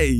Hei,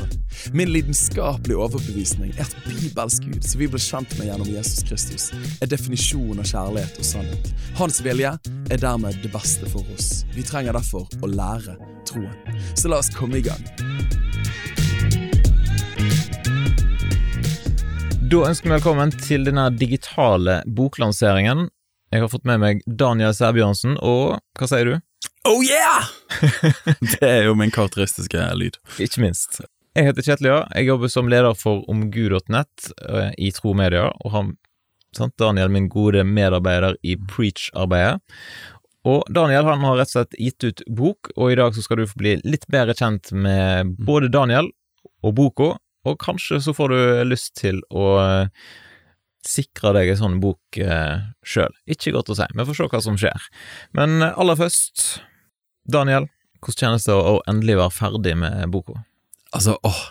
Min lidenskapelige overbevisning er at Bibelsk Gud, som vi ble kjent med gjennom Jesus Kristus, er definisjonen av kjærlighet og sannhet. Hans vilje er dermed det beste for oss. Vi trenger derfor å lære troen. Så la oss komme i gang. Da ønsker vi velkommen til denne digitale boklanseringen. Jeg har fått med meg Daniel Sæbjørnsen, og hva sier du? Oh yeah! det er jo min karakteristiske lyd. Ikke minst. Jeg heter Kjetil Ja. Jeg jobber som leder for omgud.net eh, i Tro Media, og han, sant, Daniel, min gode medarbeider i Preach-arbeidet. Og Daniel han har rett og slett gitt ut bok, og i dag så skal du få bli litt bedre kjent med både Daniel og boka, og kanskje så får du lyst til å eh, sikre deg en sånn bok eh, sjøl. Ikke godt å si, vi får se hva som skjer. Men aller først, Daniel, hvordan kjennes det å endelig være ferdig med boka? Altså, åh,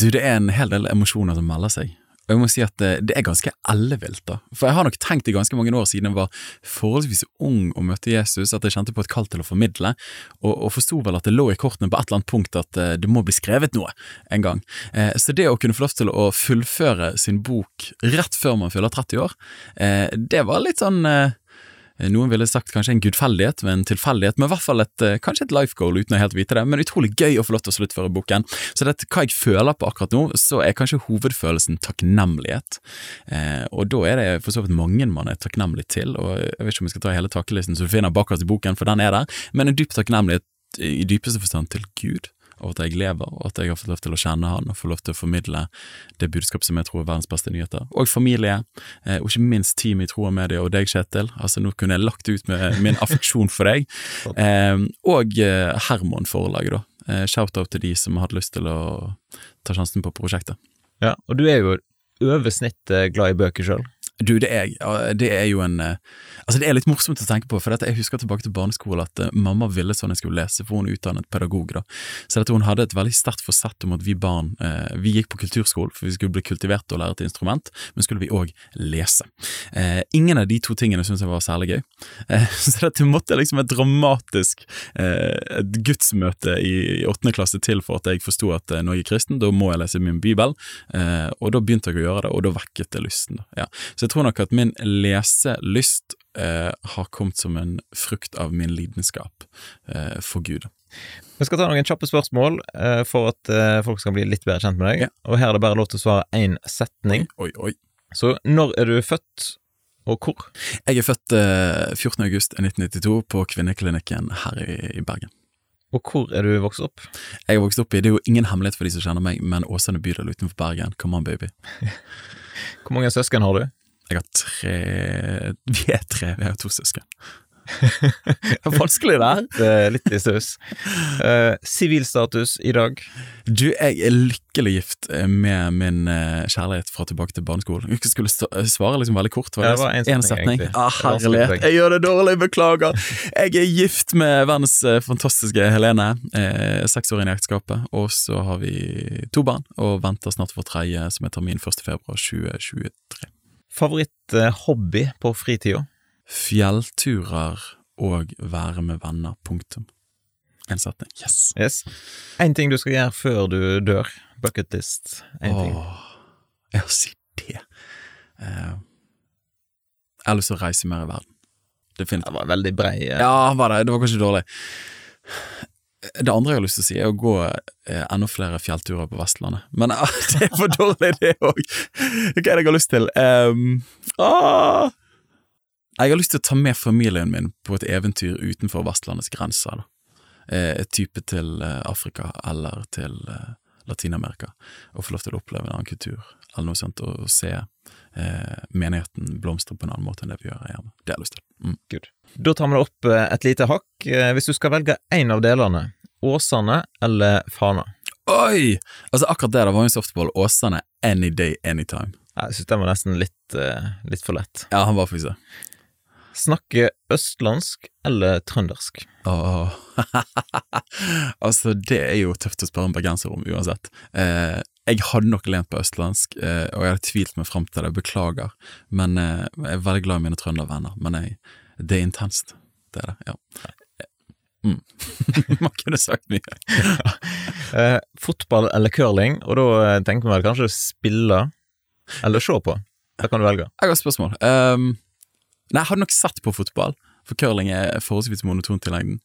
du, det er en hel del emosjoner som melder seg. Og jeg må si at det, det er ganske ellevilt, da. For jeg har nok tenkt i ganske mange år siden jeg var forholdsvis ung og møtte Jesus, at jeg kjente på et kall til å formidle, og, og forsto vel at det lå i kortene på et eller annet punkt at uh, det må bli skrevet noe en gang. Uh, så det å kunne få lov til å fullføre sin bok rett før man fyller 30 år, uh, det var litt sånn Eh, noen ville sagt kanskje en gudfeldighet ved en tilfeldighet, men i hvert fall et, eh, kanskje et life goal uten å helt vite det. Men utrolig gøy å få lov til å sluttføre boken. Så det, hva jeg føler på akkurat nå, så er kanskje hovedfølelsen takknemlighet. Eh, og da er det for så vidt mange man er takknemlig til, og jeg vet ikke om jeg skal ta hele takkelisten som du finner bakerst i boken, for den er der, men en dyp takknemlighet i dypeste forstand til Gud og at jeg lever, og at jeg har fått lov til å kjenne han og få lov til å formidle det budskapet som jeg tror er verdens beste nyheter. Og familie, eh, og ikke minst team i Tro og Medie og deg, Kjetil. Altså, nå kunne jeg lagt ut med min affeksjon for deg. Eh, og eh, Hermon-forlaget, da. Eh, Shout-out til de som hadde lyst til å ta sjansen på prosjektet. Ja, og du er jo over snittet glad i bøker sjøl. Du, det er, det er, jo en eh, Altså, det er litt morsomt å tenke på, for jeg husker tilbake til barneskolen at uh, mamma ville sånn jeg skulle lese, for hun er utdannet pedagog, da. Så dette, hun hadde et veldig sterkt forsett om at vi barn uh, Vi gikk på kulturskole, for vi skulle bli kultivert og lære et instrument, men skulle vi òg lese. Uh, ingen av de to tingene syntes jeg var særlig gøy, så dette måtte liksom et dramatisk et gudsmøte i åttende klasse til for at jeg forsto at når jeg er kristen, da må jeg lese min bibel, og da begynte jeg å gjøre det, og da vekket det lysten. Da. Ja. Så jeg tror nok at min leselyst eh, har kommet som en frukt av min lidenskap eh, for Gud. Vi skal ta noen kjappe spørsmål eh, for at eh, folk skal bli litt bedre kjent med deg. Ja. Og her er det bare lov til å svare én setning. Oi, oi, oi. Så når er du født, og hvor? Jeg er født 14. Eh, august 1992 på Kvinneklinikken her i, i Bergen. Og hvor er du vokst opp? Jeg er vokst opp i, Det er jo ingen hemmelighet for de som kjenner meg, men Åsane bydel utenfor Bergen. Come on, baby. Hvor mange søsken har du? Jeg har tre Vi er tre, vi har to søsken. er vanskelig, det her. Det er litt i saus. Eh, sivilstatus uh, i dag? Du, jeg er lykkelig gift eh, med min uh, kjærlighet fra tilbake til barneskolen. Jeg skulle svare liksom veldig kort. Var det, det var en setning. Ah, herlighet, jeg gjør det dårlig, beklager. Jeg er gift med verdens uh, fantastiske Helene. Seks år inn i ekteskapet. Og så har vi to barn, og venter snart for tredje, som er termin 1. februar 2023. Favoritthobby på fritida? Fjellturer og være med venner. Punktum. En setning. Yes. yes. En ting du skal gjøre før du dør. Bucketlist. Én ting. Ja, si det. Uh, jeg har lyst til å reise mer i verden. Definitivt. Det var veldig brei. Uh... Ja, var det. Det var kanskje dårlig. Det andre jeg har lyst til å si, er å gå eh, enda flere fjellturer på Vestlandet. Men ah, det er for dårlig, det òg! Hva er det jeg har lyst til? Um, ah, jeg har lyst til å ta med familien min på et eventyr utenfor Vestlandets grenser. Eh, type til eh, Afrika eller til eh, Latin-Amerika. Og få lov til å oppleve en annen kultur, eller noe sånt, og se eh, menigheten blomstre på en annen måte enn det vi gjør her. Det har jeg lyst til. Mm. Good. Da tar vi det opp eh, et lite hakk. Eh, hvis du skal velge én av delene, Åsane eller Fana? Oi! Altså Akkurat det der var jo softball. Åsane any day, anytime. Jeg syns den var nesten litt, uh, litt for lett. Ja, han var faktisk det. Snakke østlandsk eller trøndersk? Åh. altså, det er jo tøft å spørre en bergenser om uansett. Eh, jeg hadde nok lent på østlandsk, eh, og jeg hadde tvilt meg fram til det, beklager. Men eh, jeg er veldig glad i mine trøndervenner. Men jeg, det er intenst. Det er det, ja. Mm. Man kunne sagt mye. Eh, fotball eller curling, og da eh, tenker vi vel kanskje spille eller se på. Da kan du velge. Jeg har et spørsmål. Um, nei, jeg hadde nok sett på fotball, for curling er forholdsvis monotont i lengden.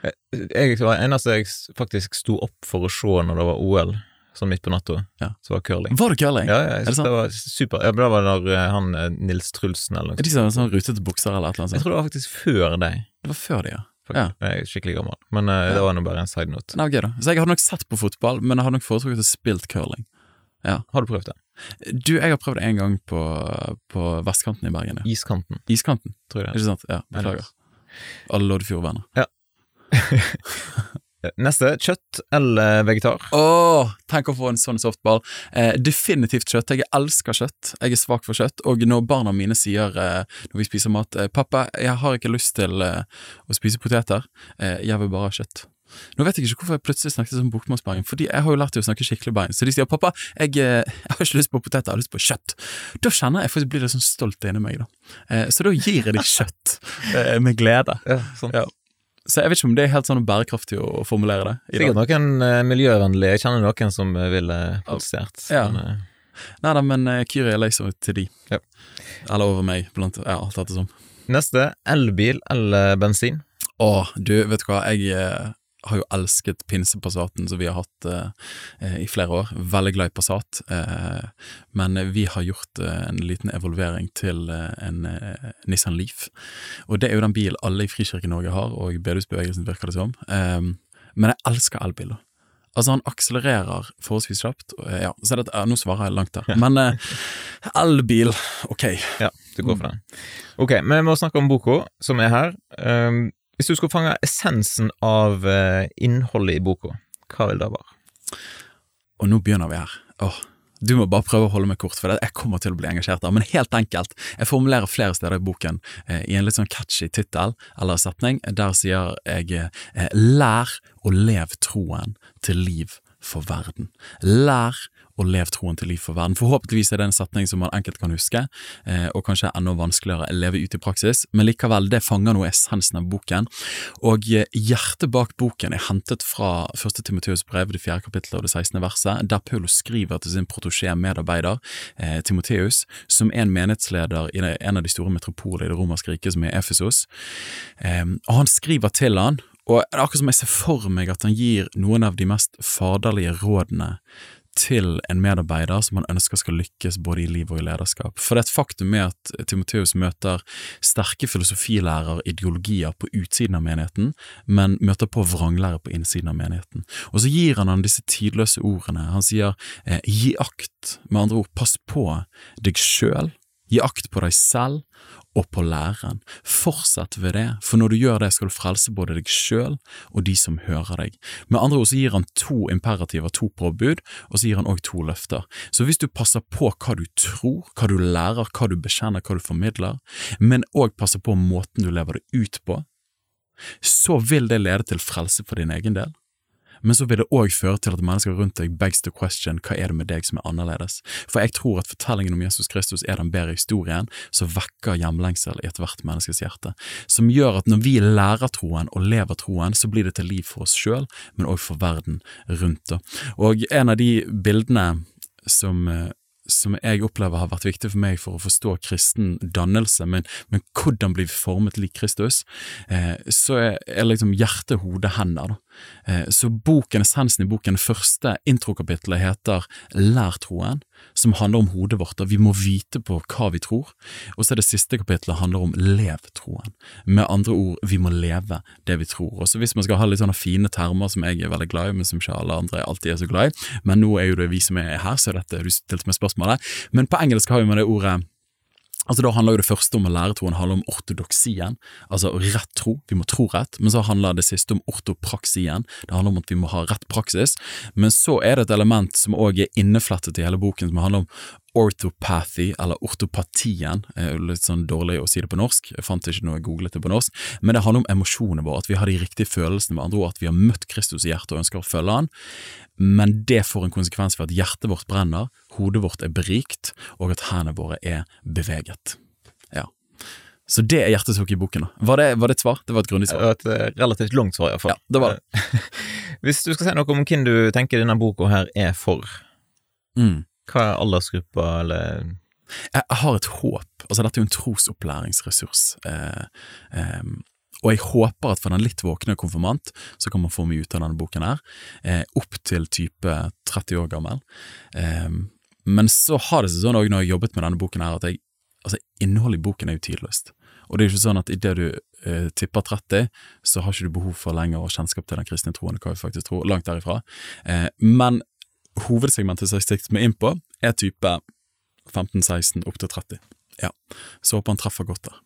Jeg, Jeg var eneste jeg faktisk sto opp for å se når det var OL, sånn midt på natta, Ja. så var curling. Var det curling? Ja, ja, jeg Er det synes det var super. Ja, men det var når eh, han eh, Nils Trulsen eller Er noe de som har sånn rutete bukser eller eller annet Jeg tror det var faktisk før deg. Det var før det, ja. Ja. Jeg er skikkelig gammel, men eh, det var nå bare en side note. Nei, okay, da. Så jeg hadde nok sett på fotball, men jeg hadde nok foretrukket å spilt curling. Ja. Har du prøvd det? Du, jeg har prøvd det en gang på, på vestkanten i Bergen, ja. Iskanten, Iskanten, tror jeg det er. ikke sant? Ja, beklager. Alle Loddefjord-venner. er. Neste, kjøtt eller vegetar? Åh, tenk å få en sånn softball. Eh, definitivt kjøtt. Jeg elsker kjøtt. Jeg er svak for kjøtt. Og når barna mine sier eh, når vi spiser mat eh, 'Pappa, jeg har ikke lyst til eh, å spise poteter. Eh, jeg vil bare ha kjøtt'. Nå vet jeg ikke hvorfor jeg plutselig snakket som bokmålsbergen, fordi jeg har jo lært dem å snakke skikkelig bergen. Så de sier 'pappa, jeg, eh, jeg har ikke lyst på poteter, jeg har lyst på kjøtt'. Da kjenner jeg faktisk blir litt sånn stolt inni meg, da. Eh, så da gir jeg dem kjøtt med glede. Ja, sånn. Ja. Så jeg vet ikke om det er helt sånn bærekraftig å formulere det. i dag. Sikkert noen uh, miljøvennlige. Jeg kjenner noen som eh, ville protestert. Ja. Men, uh... Nei da, men uh, Kyrie er lei til de. Ja. Eller over meg, blant ja, alt dette som. neste, elbil eller bensin? Å, du, vet du hva, jeg eh, har jo elsket pinsepassaten som vi har hatt eh, eh, i flere år. Veldig glad i Passat, eh, men vi har gjort eh, en liten evolvering til eh, en eh, Nissan Leaf. Og det er jo den bilen alle i Frikirke-Norge har, og bedehusbevegelsen virker det som. Eh, men jeg elsker elbiler. Altså, han akselererer forholdsvis kjapt. Ja, så det, nå svarer jeg langt der. Men elbil, ok. Ja, du går for den. Ok, vi må snakke om boka som er her. Um, hvis du skulle fange essensen av eh, innholdet i boka, hva vil det være? Og nå begynner vi her. Åh, du må bare prøve å holde meg kort, for jeg kommer til å bli engasjert der. Men helt enkelt, jeg formulerer flere steder i boken eh, i en litt sånn catchy tittel eller setning. Der sier jeg eh, 'lær å leve troen til liv for verden'. Lær å lev troen til liv for verden. Forhåpentligvis er det en setning som man enkelt kan huske, eh, og kanskje enda vanskeligere å leve ut i praksis, men likevel, det fanger nå essensen av boken. Og eh, hjertet bak boken er hentet fra 1. Timoteus brev, det 4. kapittelet og det 16. verset, der Paulus skriver til sin protosjé-medarbeider eh, Timoteus, som er en menighetsleder i en av de store metropolene i det romerske riket, som er Efesos. Og han skriver til han, og det er akkurat som jeg ser for meg at han gir noen av de mest faderlige rådene til en medarbeider som han ønsker skal lykkes både i liv og i lederskap. For det er et faktum med at Timoteus møter sterke filosofilærer, ideologier på utsiden av menigheten, men møter på vranglære på innsiden av menigheten. Og så gir han han disse tidløse ordene. Han sier eh, gi akt, med andre ord pass på deg sjøl, gi akt på deg selv og på læreren. Fortsett ved det, for når du gjør det skal du frelse både deg sjøl og de som hører deg. Med andre ord så gir han to imperativer, to påbud, og så gir han òg to løfter. Så hvis du passer på hva du tror, hva du lærer, hva du bekjenner, hva du formidler, men òg passer på måten du lever det ut på, så vil det lede til frelse for din egen del. Men så vil det òg føre til at mennesker rundt deg begs the question hva er det med deg som er annerledes. For jeg tror at fortellingen om Jesus Kristus er den bedre historien som vekker hjemlengsel i ethvert menneskes hjerte. Som gjør at når vi lærer troen og lever troen, så blir det til liv for oss sjøl, men òg for verden rundt. Og en av de bildene som eh, som jeg opplever har vært viktig for meg for å forstå kristen dannelse, men, men hvordan vi formet lik Kristus, eh, så er, er liksom hjerte, hode, hender. Da. Eh, så boken, essensen i boken, første introkapitlet heter Lær troen, som handler om hodet vårt, og vi må vite på hva vi tror. Og så er det siste kapitlet handler om lev troen. Med andre ord, vi må leve det vi tror. Og så hvis man skal ha litt sånne fine termer som jeg er veldig glad i, men som ikke alle andre alltid er så glad i, men nå er jo det vi som er her, så er dette du stilte meg spørsmålet. Men på engelsk har vi med det ordet Altså Da handler jo det første om å lære troen handler om ortodoksien, altså rett tro, vi må tro rett, men så handler det siste om ortopraksien, det handler om at vi må ha rett praksis, men så er det et element som òg er inneflettet i hele boken, som handler om orthopathy, eller ortopatien, er litt sånn dårlig å si det på norsk, jeg fant ikke noe jeg googlet det på norsk, men det handler om emosjonene våre, at vi har de riktige følelsene, med andre ord at vi har møtt Kristus i hjertet og ønsker å følge han, men det får en konsekvens for at hjertet vårt brenner, hodet vårt er berikt, og at hendene våre er beveget. Ja. Så det er hjertesukket i boken. da. Var det, var det et svar? Det var et grundig Det svar. var et eh, relativt langt svar, iallfall. Ja, det var det. Hvis du skal si noe om hvem du tenker denne boka her er for, Mm. hva er aldersgruppa, eller Jeg jeg har et håp. Altså, dette er jo en trosopplæringsressurs. Eh, eh, og jeg håper at for den litt våkne konfirmant, så kan man få mye ut av denne boken her. Eh, opp til type 30 år gammel. Eh, men så har det seg sånn òg når jeg har jobbet med denne boken her, at jeg, altså, innholdet i boken er jo tidløst. Og det er jo ikke sånn at idet du eh, tipper 30, så har ikke du behov for lenger kjennskap til den kristne troen, hva vi faktisk tror, langt derifra. Eh, men hovedsegmentet som jeg siktet meg inn på, er type 15-16 opp til 30. Ja, så håper han treffer godt der.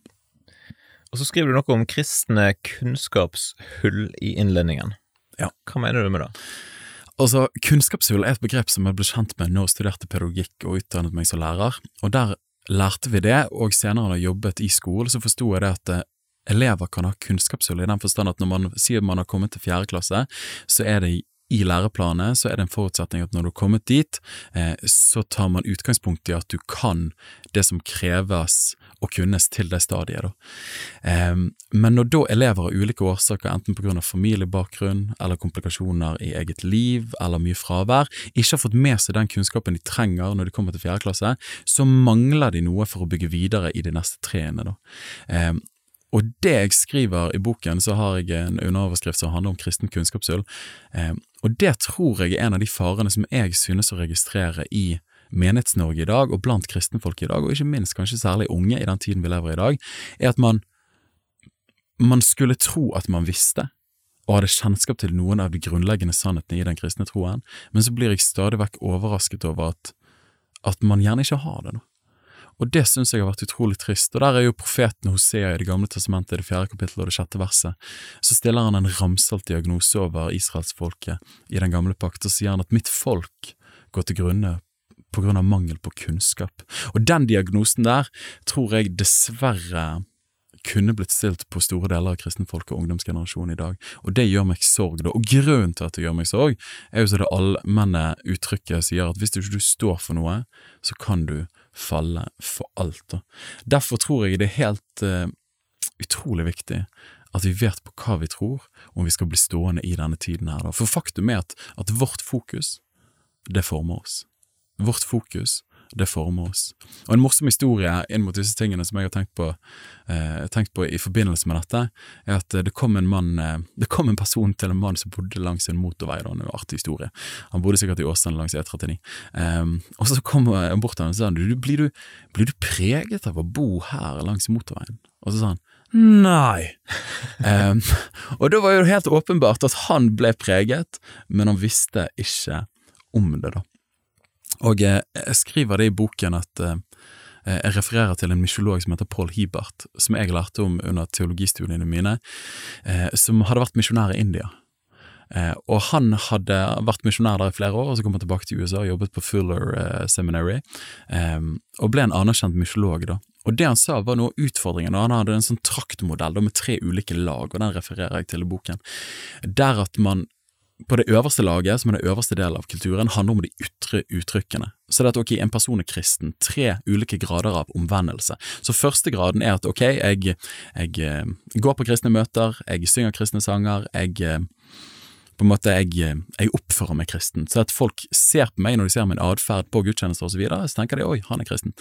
Og så skriver du noe om kristne kunnskapshull i innledningen. Ja. Hva mener du med det? Altså, Kunnskapshull er et begrep som jeg ble kjent med når jeg studerte pedagogikk og utdannet meg som lærer, og der lærte vi det, og senere da jeg jobbet i skolen, så forsto jeg det at eh, elever kan ha kunnskapshull i den forstand at når man sier man har kommet til fjerde klasse, så er det i læreplanet så er det en forutsetning at når du har kommet dit, eh, så tar man utgangspunkt i at du kan det som kreves å kunnes til det stadiet. Da. Men når da elever av ulike årsaker, enten av familiebakgrunn eller komplikasjoner i eget liv eller mye fravær, ikke har fått med seg den kunnskapen de trenger når de kommer til fjerde klasse, så mangler de noe for å bygge videre i de neste treene. Da. Og det jeg skriver i boken, så har jeg en underoverskrift som handler om kristen kunnskapshull, og det tror jeg er en av de farene som jeg synes å registrere i Menighets-Norge i dag, og blant kristenfolk i dag, og ikke minst kanskje særlig unge i den tiden vi lever i i dag, er at man, man skulle tro at man visste, og hadde kjennskap til noen av de grunnleggende sannhetene i den kristne troen, men så blir jeg stadig vekk overrasket over at, at man gjerne ikke har det nå. Og det synes jeg har vært utrolig trist, og der er jo profeten Hosea i Det gamle testamentet, det fjerde kapittelet og det sjette verset, så stiller han en ramsalt diagnose over israelsfolket i den gamle pakt, og sier han at mitt folk går til grunne på grunn av mangel på kunnskap. Og den diagnosen der tror jeg dessverre kunne blitt stilt på store deler av kristenfolk og ungdomsgenerasjonen i dag, og det gjør meg sorg, da. Og grunnen til at det gjør meg sorg, er jo så det allmenne uttrykket sier at hvis du ikke står for noe, så kan du falle for alt. Da. Derfor tror jeg det er helt uh, utrolig viktig at vi vet på hva vi tror, om vi skal bli stående i denne tiden her. Da. For faktum er at, at vårt fokus, det former oss. Vårt fokus, det former oss. Og en morsom historie inn mot disse tingene som jeg har tenkt på, eh, tenkt på i forbindelse med dette, er at det kom en mann, eh, det kom en person til en mann som bodde langs en motorvei, da, en artig historie. Han bodde sikkert i Åsane langs E39. Eh, og så kom han bort til ham og sa du, blir, du, blir du preget av å bo her langs motorveien? Og så sa han Nei. um, og da var jo helt åpenbart at han ble preget, men han visste ikke om det, da. Og eh, jeg skriver det i boken at eh, jeg refererer til en mysjolog som heter Paul Hibert, som jeg lærte om under teologistudiene mine, eh, som hadde vært misjonær i India. Og han hadde vært misjonær der i flere år, og så kom han tilbake til USA og jobbet på Fuller Seminary, og ble en anerkjent mysjolog da. Og det han sa var noe av utfordringen, og han hadde en sånn traktmodell da, med tre ulike lag, og den refererer jeg til i boken, der at man på det øverste laget, som er det øverste delen av kulturen, handler om de ytre uttrykkene. Så det er at ok, en person er kristen, tre ulike grader av omvendelse. Så første graden er at ok, jeg, jeg eh, går på kristne møter, jeg synger kristne sanger, jeg eh, på en måte, jeg, jeg oppfører meg kristen, så at folk ser på meg når de ser min atferd på gudstjenester osv., så, videre, så tenker de oi, han er kristen.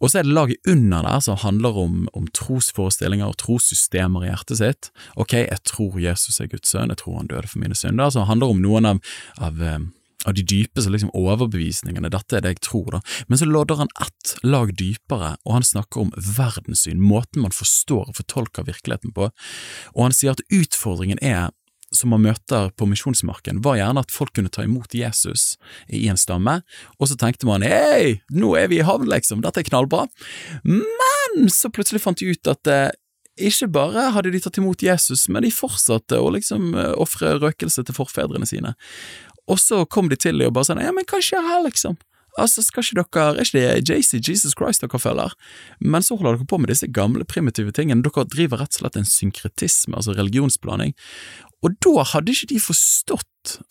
Og så er det laget under der som handler om, om trosforestillinger og trossystemer i hjertet sitt. Ok, jeg tror Jesus er Guds sønn, jeg tror han døde for mine synder, så det handler om noen av, av av de dypeste liksom, overbevisningene, dette er det jeg tror, da. Men så lodder han ett lag dypere, og han snakker om verdenssyn, måten man forstår og fortolker virkeligheten på, og han sier at utfordringen er som man møter på misjonsmarken, var gjerne at folk kunne ta imot Jesus i en stamme, og så tenkte man hei, nå er vi i havn, liksom, dette er knallbra, men så plutselig fant de ut at eh, ikke bare hadde de tatt imot Jesus, men de fortsatte å liksom eh, ofre røkelse til forfedrene sine. Og så kom de til dem og bare sånn Ja, men hva skjer her, liksom? Altså, skal ikke dere, Er ikke det JC, Jesus Christ, dere følger? Men så holder dere på med disse gamle, primitive tingene. Dere driver rett og slett en synkretisme, altså religionsblanding. Og da hadde ikke de forstått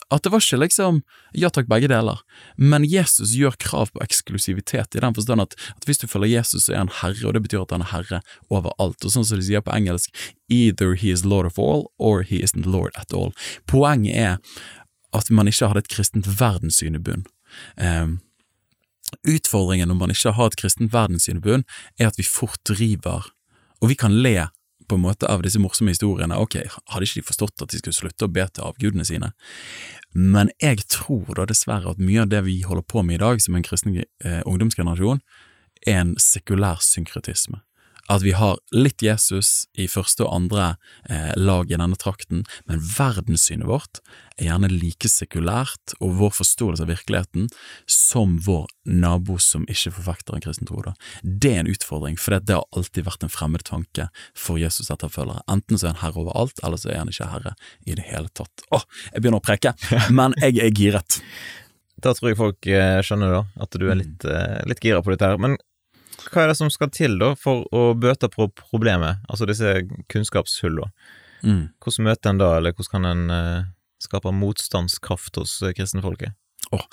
at det var ikke liksom ja takk, begge deler, men Jesus gjør krav på eksklusivitet i den forstand at, at hvis du følger Jesus, så er han herre, og det betyr at han er herre overalt. Og sånn som de sier på engelsk, either he is lord of all, or he isn't lord at all. Poenget er at man ikke hadde et kristent verdenssyn i bunn. Um, Utfordringen når man ikke har et kristent verdenssyn i bunn, er at vi fort driver, og vi kan le på en måte av disse morsomme historiene. Ok, hadde ikke de forstått at de skulle slutte å be til avgudene sine? Men jeg tror da dessverre at mye av det vi holder på med i dag som en kristen eh, ungdomsgenerasjon, er en sekulær synkretisme at vi har litt Jesus i første og andre eh, lag i denne trakten, men verdenssynet vårt er gjerne like sekulært og vår forståelse av virkeligheten som vår nabo som ikke forfekter en kristen tro. Da. Det er en utfordring, for det har alltid vært en fremmed tanke for Jesus etterfølgere. Enten så er han herre over alt, eller så er han ikke herre i det hele tatt. Åh, jeg begynner å preke, men jeg er giret. Da tror jeg folk eh, skjønner da, at du er litt, eh, litt gira på dette her. Men hva er det som skal til da for å bøte på problemet, altså disse kunnskapshullene? Mm. Hvordan møter en da, eller hvordan kan en uh, skape motstandskraft hos uh, kristenfolket? Oh,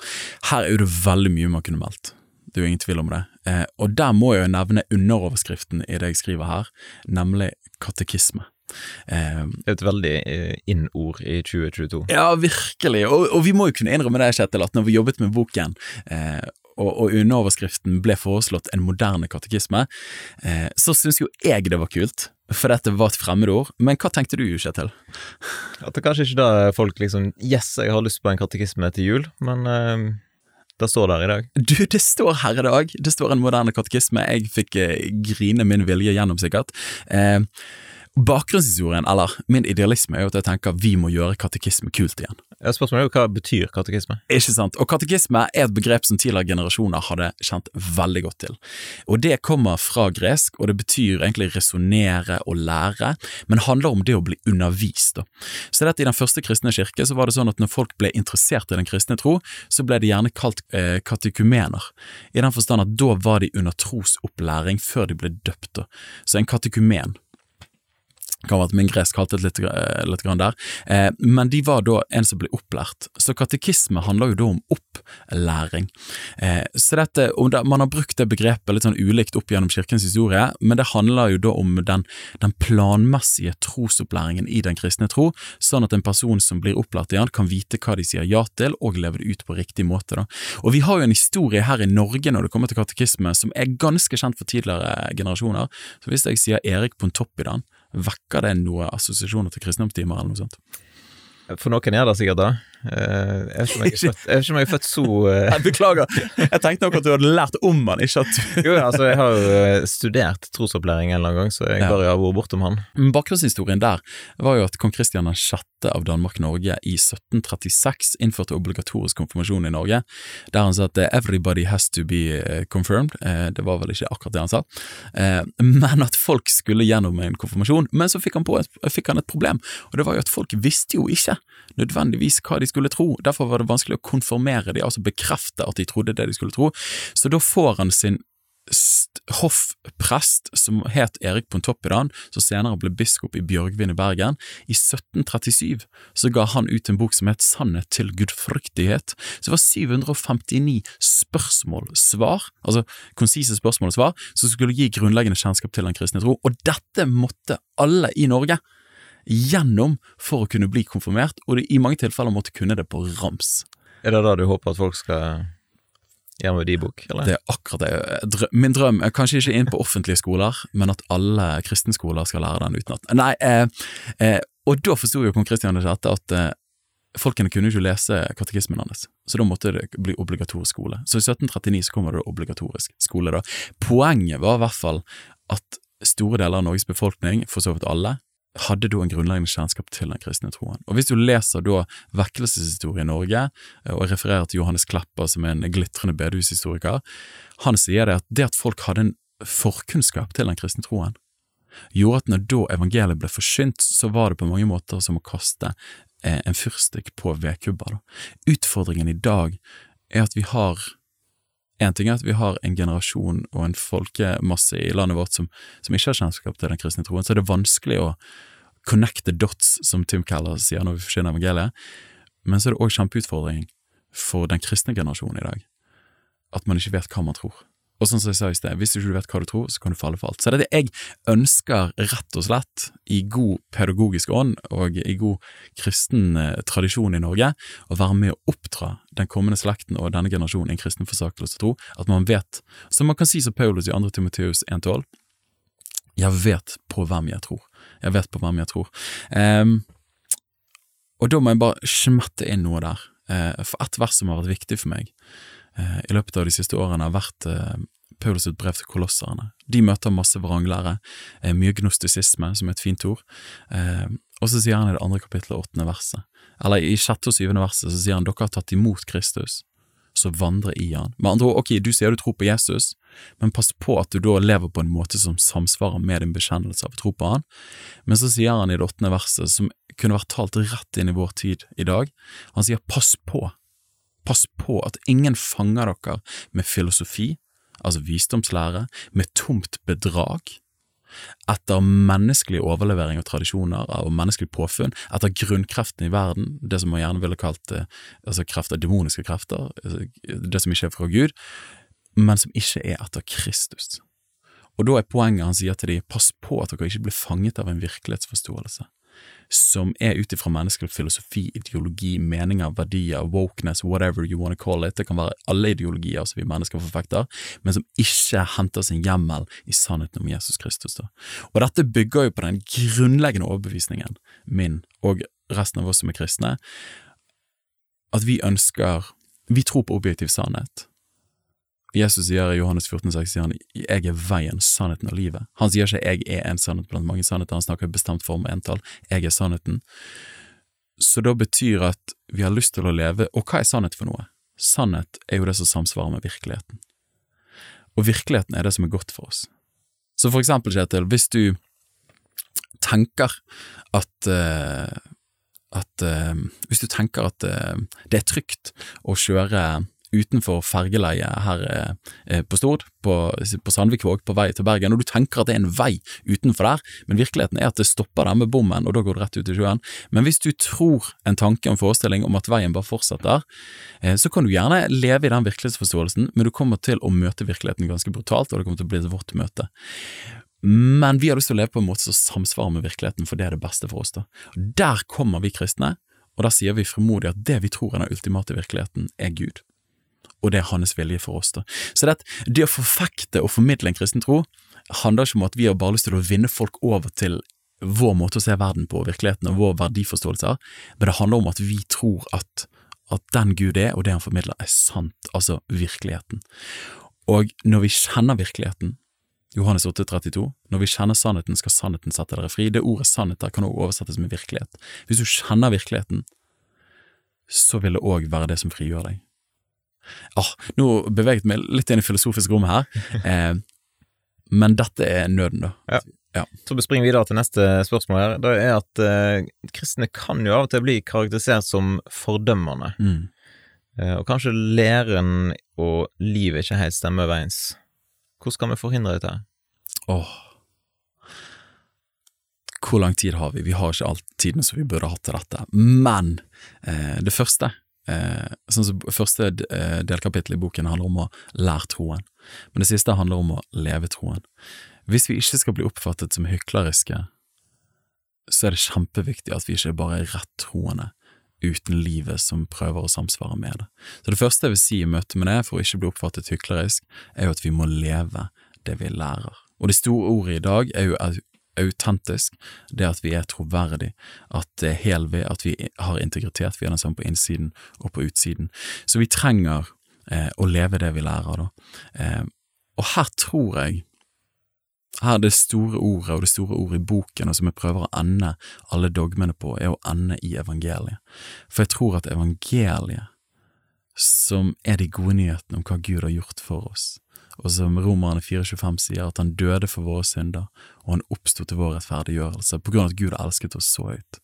her er jo det veldig mye man kunne meldt. Det er jo ingen tvil om det. Eh, og der må jeg jo nevne underoverskriften i det jeg skriver her, nemlig katekisme. Eh, det er et veldig eh, inn-ord i 2022. Ja, virkelig. Og, og, vi må jo kunne innrømme det, Kjetil, at når vi jobbet med boken, eh, og, og underoverskriften ble foreslått en moderne katekisme, eh, så syns jo jeg det var kult, for dette var et fremmedord. Men hva tenkte du, Kjetil? At det kanskje ikke da folk liksom Yes, jeg har lyst på en katekisme til jul, men eh, det står der i dag. Du, det står her i dag. Det står en moderne katekisme. Jeg fikk eh, grine min vilje gjennom, sikkert. Eh, Bakgrunnshistorien, eller min idealisme, er jo at jeg tenker vi må gjøre katekisme kult igjen. Ja, spørsmålet er jo hva betyr katekisme? Ikke sant, og katekisme er et begrep som tidligere generasjoner hadde kjent veldig godt til. Og det kommer fra gresk, og det betyr egentlig resonnere og lære, men handler om det å bli undervist. Da. Så dette I den første kristne kirke så var det sånn at når folk ble interessert i den kristne tro, så ble de gjerne kalt eh, katekumener, i den forstand at da var de under trosopplæring før de ble døpt. Da. Så en katekumen kan være at min gresk haltet litt, litt der, eh, men de var da en som ble opplært. Så katekisme handler jo da om opplæring. Eh, så dette, Man har brukt det begrepet litt sånn ulikt opp gjennom kirkens historie, men det handler jo da om den, den planmessige trosopplæringen i den kristne tro, sånn at en person som blir opplært i den, kan vite hva de sier ja til, og leve det ut på riktig måte. Da. Og Vi har jo en historie her i Norge når det kommer til katekisme som er ganske kjent for tidligere generasjoner. Så Hvis jeg sier Erik Pontoppidan, Vekker det noen assosiasjoner til kristendomstimer eller noe sånt? For noen gjør det sikkert det. Eh, jeg vet ikke om jeg er født, er, jeg så uh... Beklager, jeg tenkte nok at du hadde lært om han, ikke at Jo, altså, jeg har jo eh, studert trosopplæring en eller annen gang, så jeg bare bør jo ha vært bortom han. Bakgrunnshistorien der var jo at kong Kristian 6. av Danmark-Norge i 1736 innførte obligatorisk konfirmasjon i Norge, der han sa at 'everybody has to be confirmed'. Det var vel ikke akkurat det han sa, men at folk skulle gjennom en konfirmasjon. Men så fikk han, på, fikk han et problem, og det var jo at folk visste jo ikke nødvendigvis hva de skulle tro. Derfor var det vanskelig å konformere de, altså bekrefte at de trodde det de skulle tro. Så da får han sin hoffprest, som het Erik Pontoppidan, som senere ble biskop i Bjørgvin i Bergen. I 1737 så ga han ut en bok som het Sannhet til gudfryktighet. Så det var 759 spørsmål-svar, altså konsise spørsmål og svar, som skulle gi grunnleggende kjennskap til den kristne tro, og dette måtte alle i Norge gjennom for å kunne bli konfirmert, og i mange tilfeller måtte kunne det på rams. Er det da du håper at folk skal gjøre med de bok, eller? Det er akkurat det. Min drøm er kanskje ikke inn på offentlige skoler, men at alle kristenskoler skal lære den utenat. Nei, eh, eh, og da forsto jo kong Kristian det at eh, folkene kunne ikke lese katekismen hans, så da måtte det bli obligatorisk skole. Så i 1739 så kommer det obligatorisk skole, da. Poenget var i hvert fall at store deler av Norges befolkning, for så vidt alle, hadde da en grunnleggende kjennskap til den kristne troen. Og Hvis du leser da vekkelseshistorie i Norge, eh, og refererer til Johannes Klepper, som er en glitrende bedehushistoriker, han sier det at det at folk hadde en forkunnskap til den kristne troen, gjorde at når da evangeliet ble forsynt, så var det på mange måter som å kaste eh, en fyrstikk på vedkubber. Utfordringen i dag er at vi har en ting er at vi har en generasjon og en folkemasse i landet vårt som, som ikke har kjennskap til den kristne troen, så er det vanskelig å connect the dots, som Tim Keller sier når vi forsyner evangeliet, men så er det òg kjempeutfordring for den kristne generasjonen i dag, at man ikke vet hva man tror. Og sånn som jeg sa i sted, hvis du ikke vet hva du tror, så kan du falle for alt. Så det er det jeg ønsker, rett og slett, i god pedagogisk ånd og i god kristen eh, tradisjon i Norge, å være med å oppdra den kommende slekten og denne generasjonen en kristen forsakelse tro, at man vet, som man kan si som Paulus i 2. Timoteus 1,12, jeg vet på hvem jeg tror. Jeg vet på hvem jeg tror. Um, og da må jeg bare smette inn noe der, uh, for ett vers som har vært viktig for meg i løpet av de siste årene har vært Paulus Paulus' brev til kolosserne. De møter masse vranglære, eh, mye gnostisisme, som er et fint ord, og så sier han i det andre kapittelet, åttende verset, eller i sjette og syvende verset, så sier han dere har tatt imot Kristus, så vandre i han. Med andre ord, ok, du sier du tror på Jesus, men pass på at du da lever på en måte som samsvarer med din bekjennelse av tro på han. Men så sier han i det åttende verset, som kunne vært talt rett inn i vår tid i dag, han sier pass på Pass på at ingen fanger dere med filosofi, altså visdomslære, med tomt bedrag, etter menneskelig overlevering av tradisjoner og menneskelig påfunn, etter grunnkreftene i verden, det som man gjerne ville kalt eh, altså krefter, demoniske krefter, altså, det som ikke er fra Gud, men som ikke er etter Kristus. Og da er poenget han sier til dem, pass på at dere ikke blir fanget av en virkelighetsforståelse som er ut ifra menneskelig filosofi, ideologi, meninger, verdier, wokeness, whatever you want to call it, det kan være alle ideologier som vi mennesker forfekter, men som ikke henter sin hjemmel i sannheten om Jesus Kristus. Da. Og dette bygger jo på den grunnleggende overbevisningen min og resten av oss som er kristne, at vi ønsker Vi tror på objektiv sannhet. Jesus sier i Johannes 14, 6, sier han, jeg er veien, sannheten og livet. Han sier ikke jeg er en sannhet blant mange sannheter, han snakker bestemt form og entall, jeg er sannheten. Så da betyr at vi har lyst til å leve, og hva er sannhet for noe? Sannhet er jo det som samsvarer med virkeligheten. Og virkeligheten er det som er godt for oss. Så for eksempel, Kjetil, hvis du tenker at uh, at uh, Hvis du tenker at uh, det er trygt å kjøre utenfor fergeleiet her eh, på Stord, på, på Sandvikvåg, på vei til Bergen, og du tenker at det er en vei utenfor der, men virkeligheten er at det stopper der med bommen, og da går du rett ut i sjøen. Men hvis du tror en tanke en forestilling om at veien bare fortsetter, eh, så kan du gjerne leve i den virkelighetsforståelsen, men du kommer til å møte virkeligheten ganske brutalt, og det kommer til å bli et vått møte. Men vi har lyst til å leve på en måte som samsvarer med virkeligheten, for det er det beste for oss. da. Der kommer vi kristne, og da sier vi frimodig at det vi tror er den ultimate virkeligheten, er Gud og det er hans vilje for oss. da. Så det, det å forfekte og formidle en kristen tro handler ikke om at vi har bare lyst til å vinne folk over til vår måte å se verden på, virkeligheten og vår verdiforståelse, men det handler om at vi tror at, at den Gud er, og det han formidler, er sant, altså virkeligheten. Og når vi kjenner virkeligheten, Johannes 8, 32, når vi kjenner sannheten, skal sannheten sette dere fri. Det ordet sannhet kan også oversettes med virkelighet. Hvis du kjenner virkeligheten, så vil det òg være det som frigjør deg. Ah, nå beveget meg litt inn i filosofisk rom her, eh, men dette er nøden, da. Ja. ja. Så vi videre til neste spørsmål her. Det er at eh, kristne kan jo av og til bli karakterisert som fordømmende. Mm. Eh, og kanskje læren og livet ikke helt stemmer overens. Hvordan skal vi forhindre dette? Åh, hvor lang tid har vi? Vi har ikke all tiden som vi burde hatt til dette. Men eh, det første Eh, sånn som Første eh, delkapittel i boken handler om å lære troen, men det siste handler om å leve troen. Hvis vi ikke skal bli oppfattet som hykleriske, så er det kjempeviktig at vi ikke bare er rett troende uten livet som prøver å samsvare med det. Så Det første jeg vil si i møte med det, for å ikke bli oppfattet hyklerisk, er jo at vi må leve det vi lærer. Og det store ordet i dag er jo autentisk, det at vi er troverdig, at det er hel ved, at vi har integritet, vi er den samme på innsiden og på utsiden. Så vi trenger eh, å leve det vi lærer, da. Eh, og her tror jeg her er det store ordet og det store ordet i boken, og som jeg prøver å ende alle dogmene på, er å ende i evangeliet. For jeg tror at evangeliet, som er de gode nyhetene om hva Gud har gjort for oss, og som Romerne 4,25 sier, at han døde for våre synder, og han oppsto til vår rettferdiggjørelse, på grunn av at Gud elsket oss så høyt.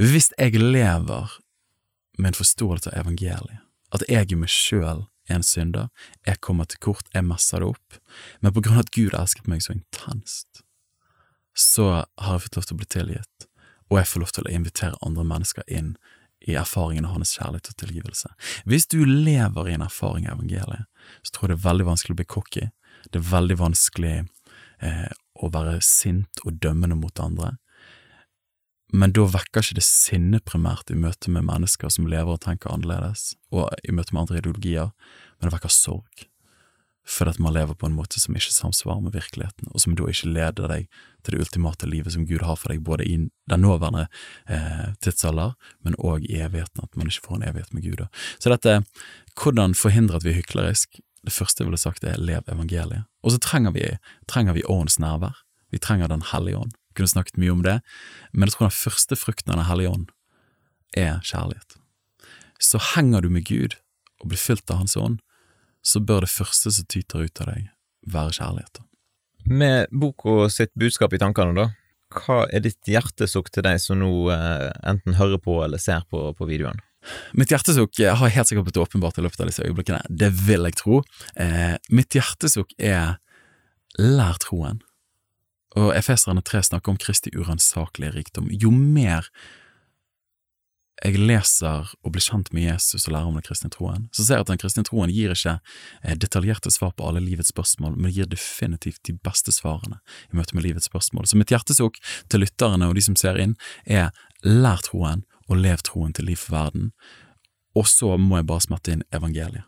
Hvis jeg lever med en forståelse av evangeliet, at jeg i meg sjøl er en synder, jeg kommer til kort, jeg messer det opp, men på grunn av at Gud elsket meg så intenst, så har jeg fått lov til å bli tilgitt, og jeg får lov til å invitere andre mennesker inn i erfaringen av hans kjærlighet og tilgivelse. Hvis du lever i en erfaring av evangeliet, så tror jeg det er veldig vanskelig å bli cocky, det er veldig vanskelig eh, å være sint og dømmende mot andre, men da vekker ikke det sinne primært i møte med mennesker som lever og tenker annerledes, og i møte med andre ideologier, men det vekker sorg fordi at man lever på en måte som ikke samsvarer med virkeligheten, og som da ikke leder deg til det ultimate livet som Gud har for deg, både i den nåværende eh, tidsalder, men òg i evigheten, at man ikke får en evighet med Gud. Så dette, hvordan forhindre at vi er hyklerisk, det første jeg ville sagt er lev evangeliet. Og så trenger vi, trenger vi åndens nærvær, vi trenger Den hellige ånd. Vi kunne snakket mye om det, men jeg tror den første frukten av Den hellige ånd er kjærlighet. Så henger du med Gud og blir fylt av Hans ånd, så bør det første som tyter ut av deg, være kjærlighet. Med boka sitt budskap i tankene, da, hva er ditt hjertesukk til deg som nå eh, enten hører på eller ser på, på videoen? Mitt hjertesukk har helt sikkert blitt åpenbart i løpet av disse øyeblikkene, det vil jeg tro. Eh, mitt hjertesukk er lær troen. Og Efeserne 3 snakker om Kristi uransakelige rikdom. Jo mer jeg leser og blir kjent med Jesus og lærer om den kristne troen, så ser jeg at den kristne troen gir ikke eh, detaljerte svar på alle livets spørsmål, men gir definitivt de beste svarene i møte med livets spørsmål. Så mitt hjertesukk til lytterne og de som ser inn, er lær troen og lev troen til liv for verden. Og så må jeg bare smette inn evangeliet.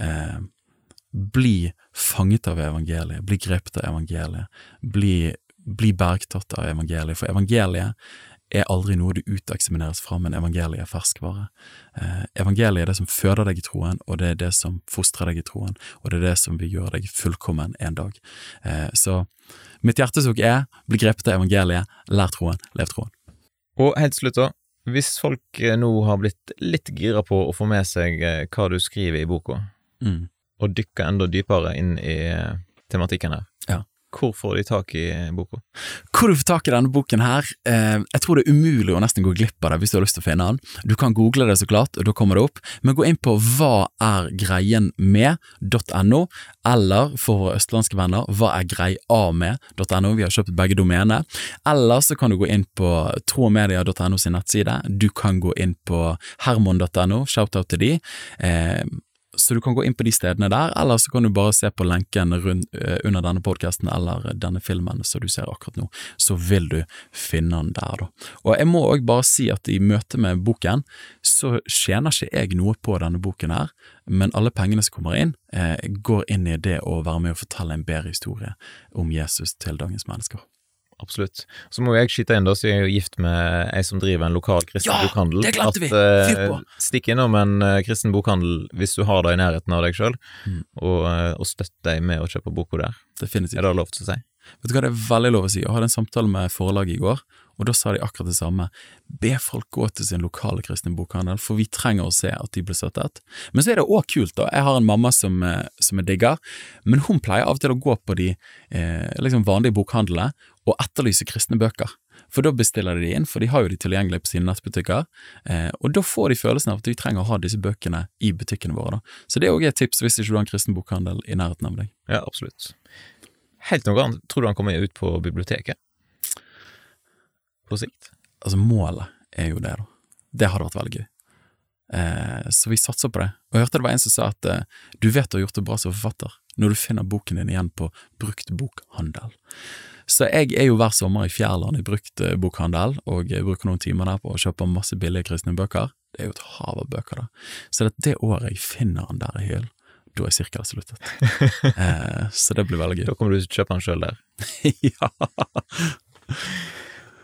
Eh, bli fanget av evangeliet, bli grepet av evangeliet, bli, bli bergtatt av evangeliet, for evangeliet er aldri noe du uteksamineres fra, men evangeliet er ferskvare. Eh, evangeliet er det som føder deg i troen, og det er det som fostrer deg i troen, og det er det som vil gjøre deg fullkommen en dag. Eh, så mitt hjertesukk er bli grepet av evangeliet, lær troen, lev troen. Og helt til slutt, da. Hvis folk eh, nå har blitt litt gira på å få med seg hva du skriver i boka, mm. og dykker enda dypere inn i tematikken her, Ja. Hvor får de tak i boka? Hvor du får tak i denne boken her, eh, jeg tror det er umulig å nesten gå glipp av det hvis du har lyst til å finne den. Du kan google det så klart, og da kommer det opp, men gå inn på hva er greien med.no, eller for våre østlandske venner, hva er greia med.no, vi har kjøpt begge domener. Eller så kan du gå inn på tromedia.no sin nettside, du kan gå inn på hermon.no, shout-out til de. Eh, så du kan gå inn på de stedene der, eller så kan du bare se på lenken rundt, eh, under denne podkasten eller denne filmen som du ser akkurat nå, så vil du finne den der, da. Og jeg må òg bare si at i møte med boken, så tjener ikke jeg noe på denne boken her, men alle pengene som kommer inn, eh, går inn i det å være med å fortelle en bedre historie om Jesus til dagens mennesker. Absolutt. Så må jeg skyte inn, da, så jeg er jo gift med ei som driver en lokal kristen Ja, bokhandel. det glemte vi! Eh, Fyr på! Stikk innom en uh, kristen bokhandel hvis du har det i nærheten av deg sjøl, Mm. og, uh, og støtt deg med å kjøpe boka der. Definitivt. Er det lov til å si? Vet du hva, det er veldig lov å si. Jeg hadde en samtale med forlaget i går, og da sa de akkurat det samme. Be folk gå til sin lokale kristne bokhandel, for vi trenger å se at de blir støttet. Men så er det òg kult, da. Jeg har en mamma som, som jeg digger, men hun pleier av og til å gå på de eh, liksom vanlige bokhandlene og etterlyse kristne bøker. For da bestiller de inn, for de har jo de tilgjengelig på sine nettbutikker, eh, og da får de følelsen av at vi trenger å ha disse bøkene i butikkene våre. da. Så det er òg et tips hvis ikke du har en kristen bokhandel i nærheten av deg. Ja, absolutt. Helt noe annet. Tror du han kommer ut på biblioteket? På sikt? altså målet er jo det, da. Det hadde vært veldig gøy. Eh, så vi satser på det. Og jeg hørte det var en som sa at eh, du vet du har gjort det bra som forfatter når du finner boken din igjen på brukt bokhandel. Så jeg er jo hver sommer i Fjærland i brukt eh, bokhandel, og jeg bruker noen timer der på å kjøpe masse billige kristne bøker. Det er jo et hav av bøker, da. Så det, det året jeg finner han der i hyllen, da er sirkelen sluttet. eh, så det blir veldig gøy. Da kommer du til å kjøpe den sjøl der. ja.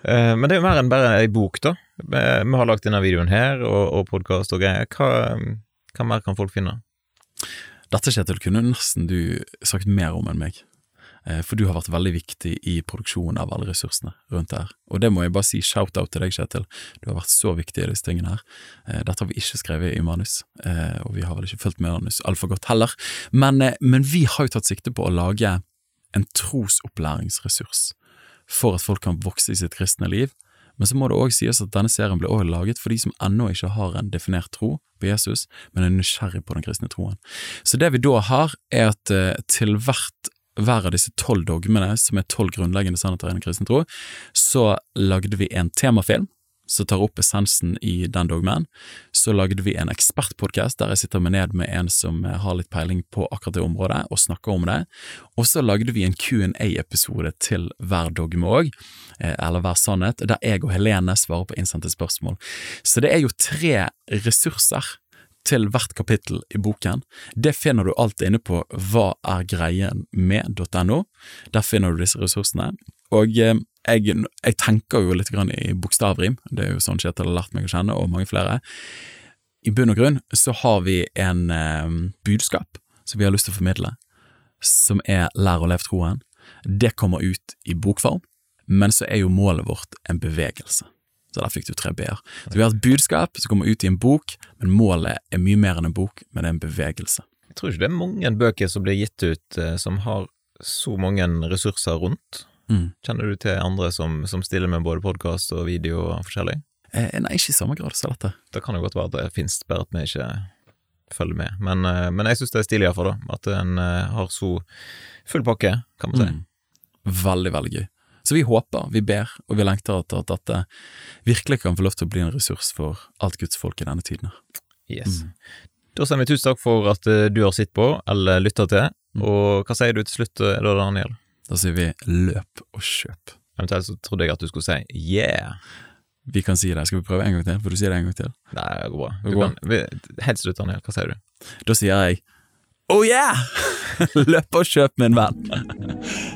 Eh, Men det er jo mer enn bare ei bok, da. Vi vi har lagt denne videoen her, og, og podkast og greier. Hva, hva mer kan folk finne? Dette, Kjetil, kunne nesten du sagt mer om enn meg. Eh, for du har vært veldig viktig i produksjonen av alle ressursene rundt her. Og det må jeg bare si shout-out til deg, Kjetil. Du har vært så viktig i disse tingene her. Eh, dette har vi ikke skrevet i manus, eh, og vi har vel ikke fulgt med manus altfor godt heller. Men, men vi har jo tatt sikte på å lage en trosopplæringsressurs for at folk kan vokse i sitt kristne liv. Men så må det òg sies at denne serien ble også laget for de som ennå ikke har en definert tro på Jesus, men er nysgjerrig på den kristne troen. Så det vi da har, er at til hvert hver av disse tolv dogmene, som er tolv grunnleggende sannheter innen kristen tro, så lagde vi en temafilm som tar opp essensen i den dogmen. Så lagde vi en ekspertpodkast der jeg sitter med ned med en som har litt peiling på akkurat det området, og snakker om det. Og så lagde vi en Q&A-episode til hver dogme òg, eh, eller hver sannhet, der jeg og Helene svarer på innsendte spørsmål. Så det er jo tre ressurser til hvert kapittel i boken. Det finner du alt inne på hva er greien med.no. Der finner du disse ressursene. Og eh, jeg, jeg, tenker jo litt grann i bokstavrim, det er jo sånn Kjetil har lært meg å kjenne, og mange flere. I bunn og grunn så har vi en eh, budskap som vi har lyst til å formidle, som er Lær å leve troen. Det kommer ut i bokform, men så er jo målet vårt en bevegelse. Så der fikk du tre b-er. Så vi har et budskap som kommer ut i en bok, men målet er mye mer enn en bok, men det er en bevegelse. Jeg tror ikke det er mange bøker som blir gitt ut eh, som har så mange ressurser rundt. Mm. Kjenner du til andre som, som stiller med både podkast og video og forskjellig? Eh, nei, ikke i samme grad som dette. Det kan jo godt være at det finnes, bare at vi ikke følger med. Men, eh, men jeg syns det er stilig iallfall, da. At en eh, har så full pakke, kan man si. Mm. Veldig, veldig gøy. Så vi håper, vi ber, og vi lengter etter at dette virkelig kan få lov til å bli en ressurs for alt Guds folk i denne tiden. Yes. Mm. Da sier vi tusen takk for at uh, du har sittet på, eller lytta til. Mm. Og hva sier du til slutt uh, da, Daniel? Da sier vi løp og kjøp. Eventuelt så trodde jeg at du skulle si yeah. Vi kan si det. Skal vi prøve en gang til? Får du si det en gang til? Nei, det går bra. Du går. Kan, helt slutt, Daniel. Hva sier du? Da sier jeg oh yeah! løp og kjøp, min venn.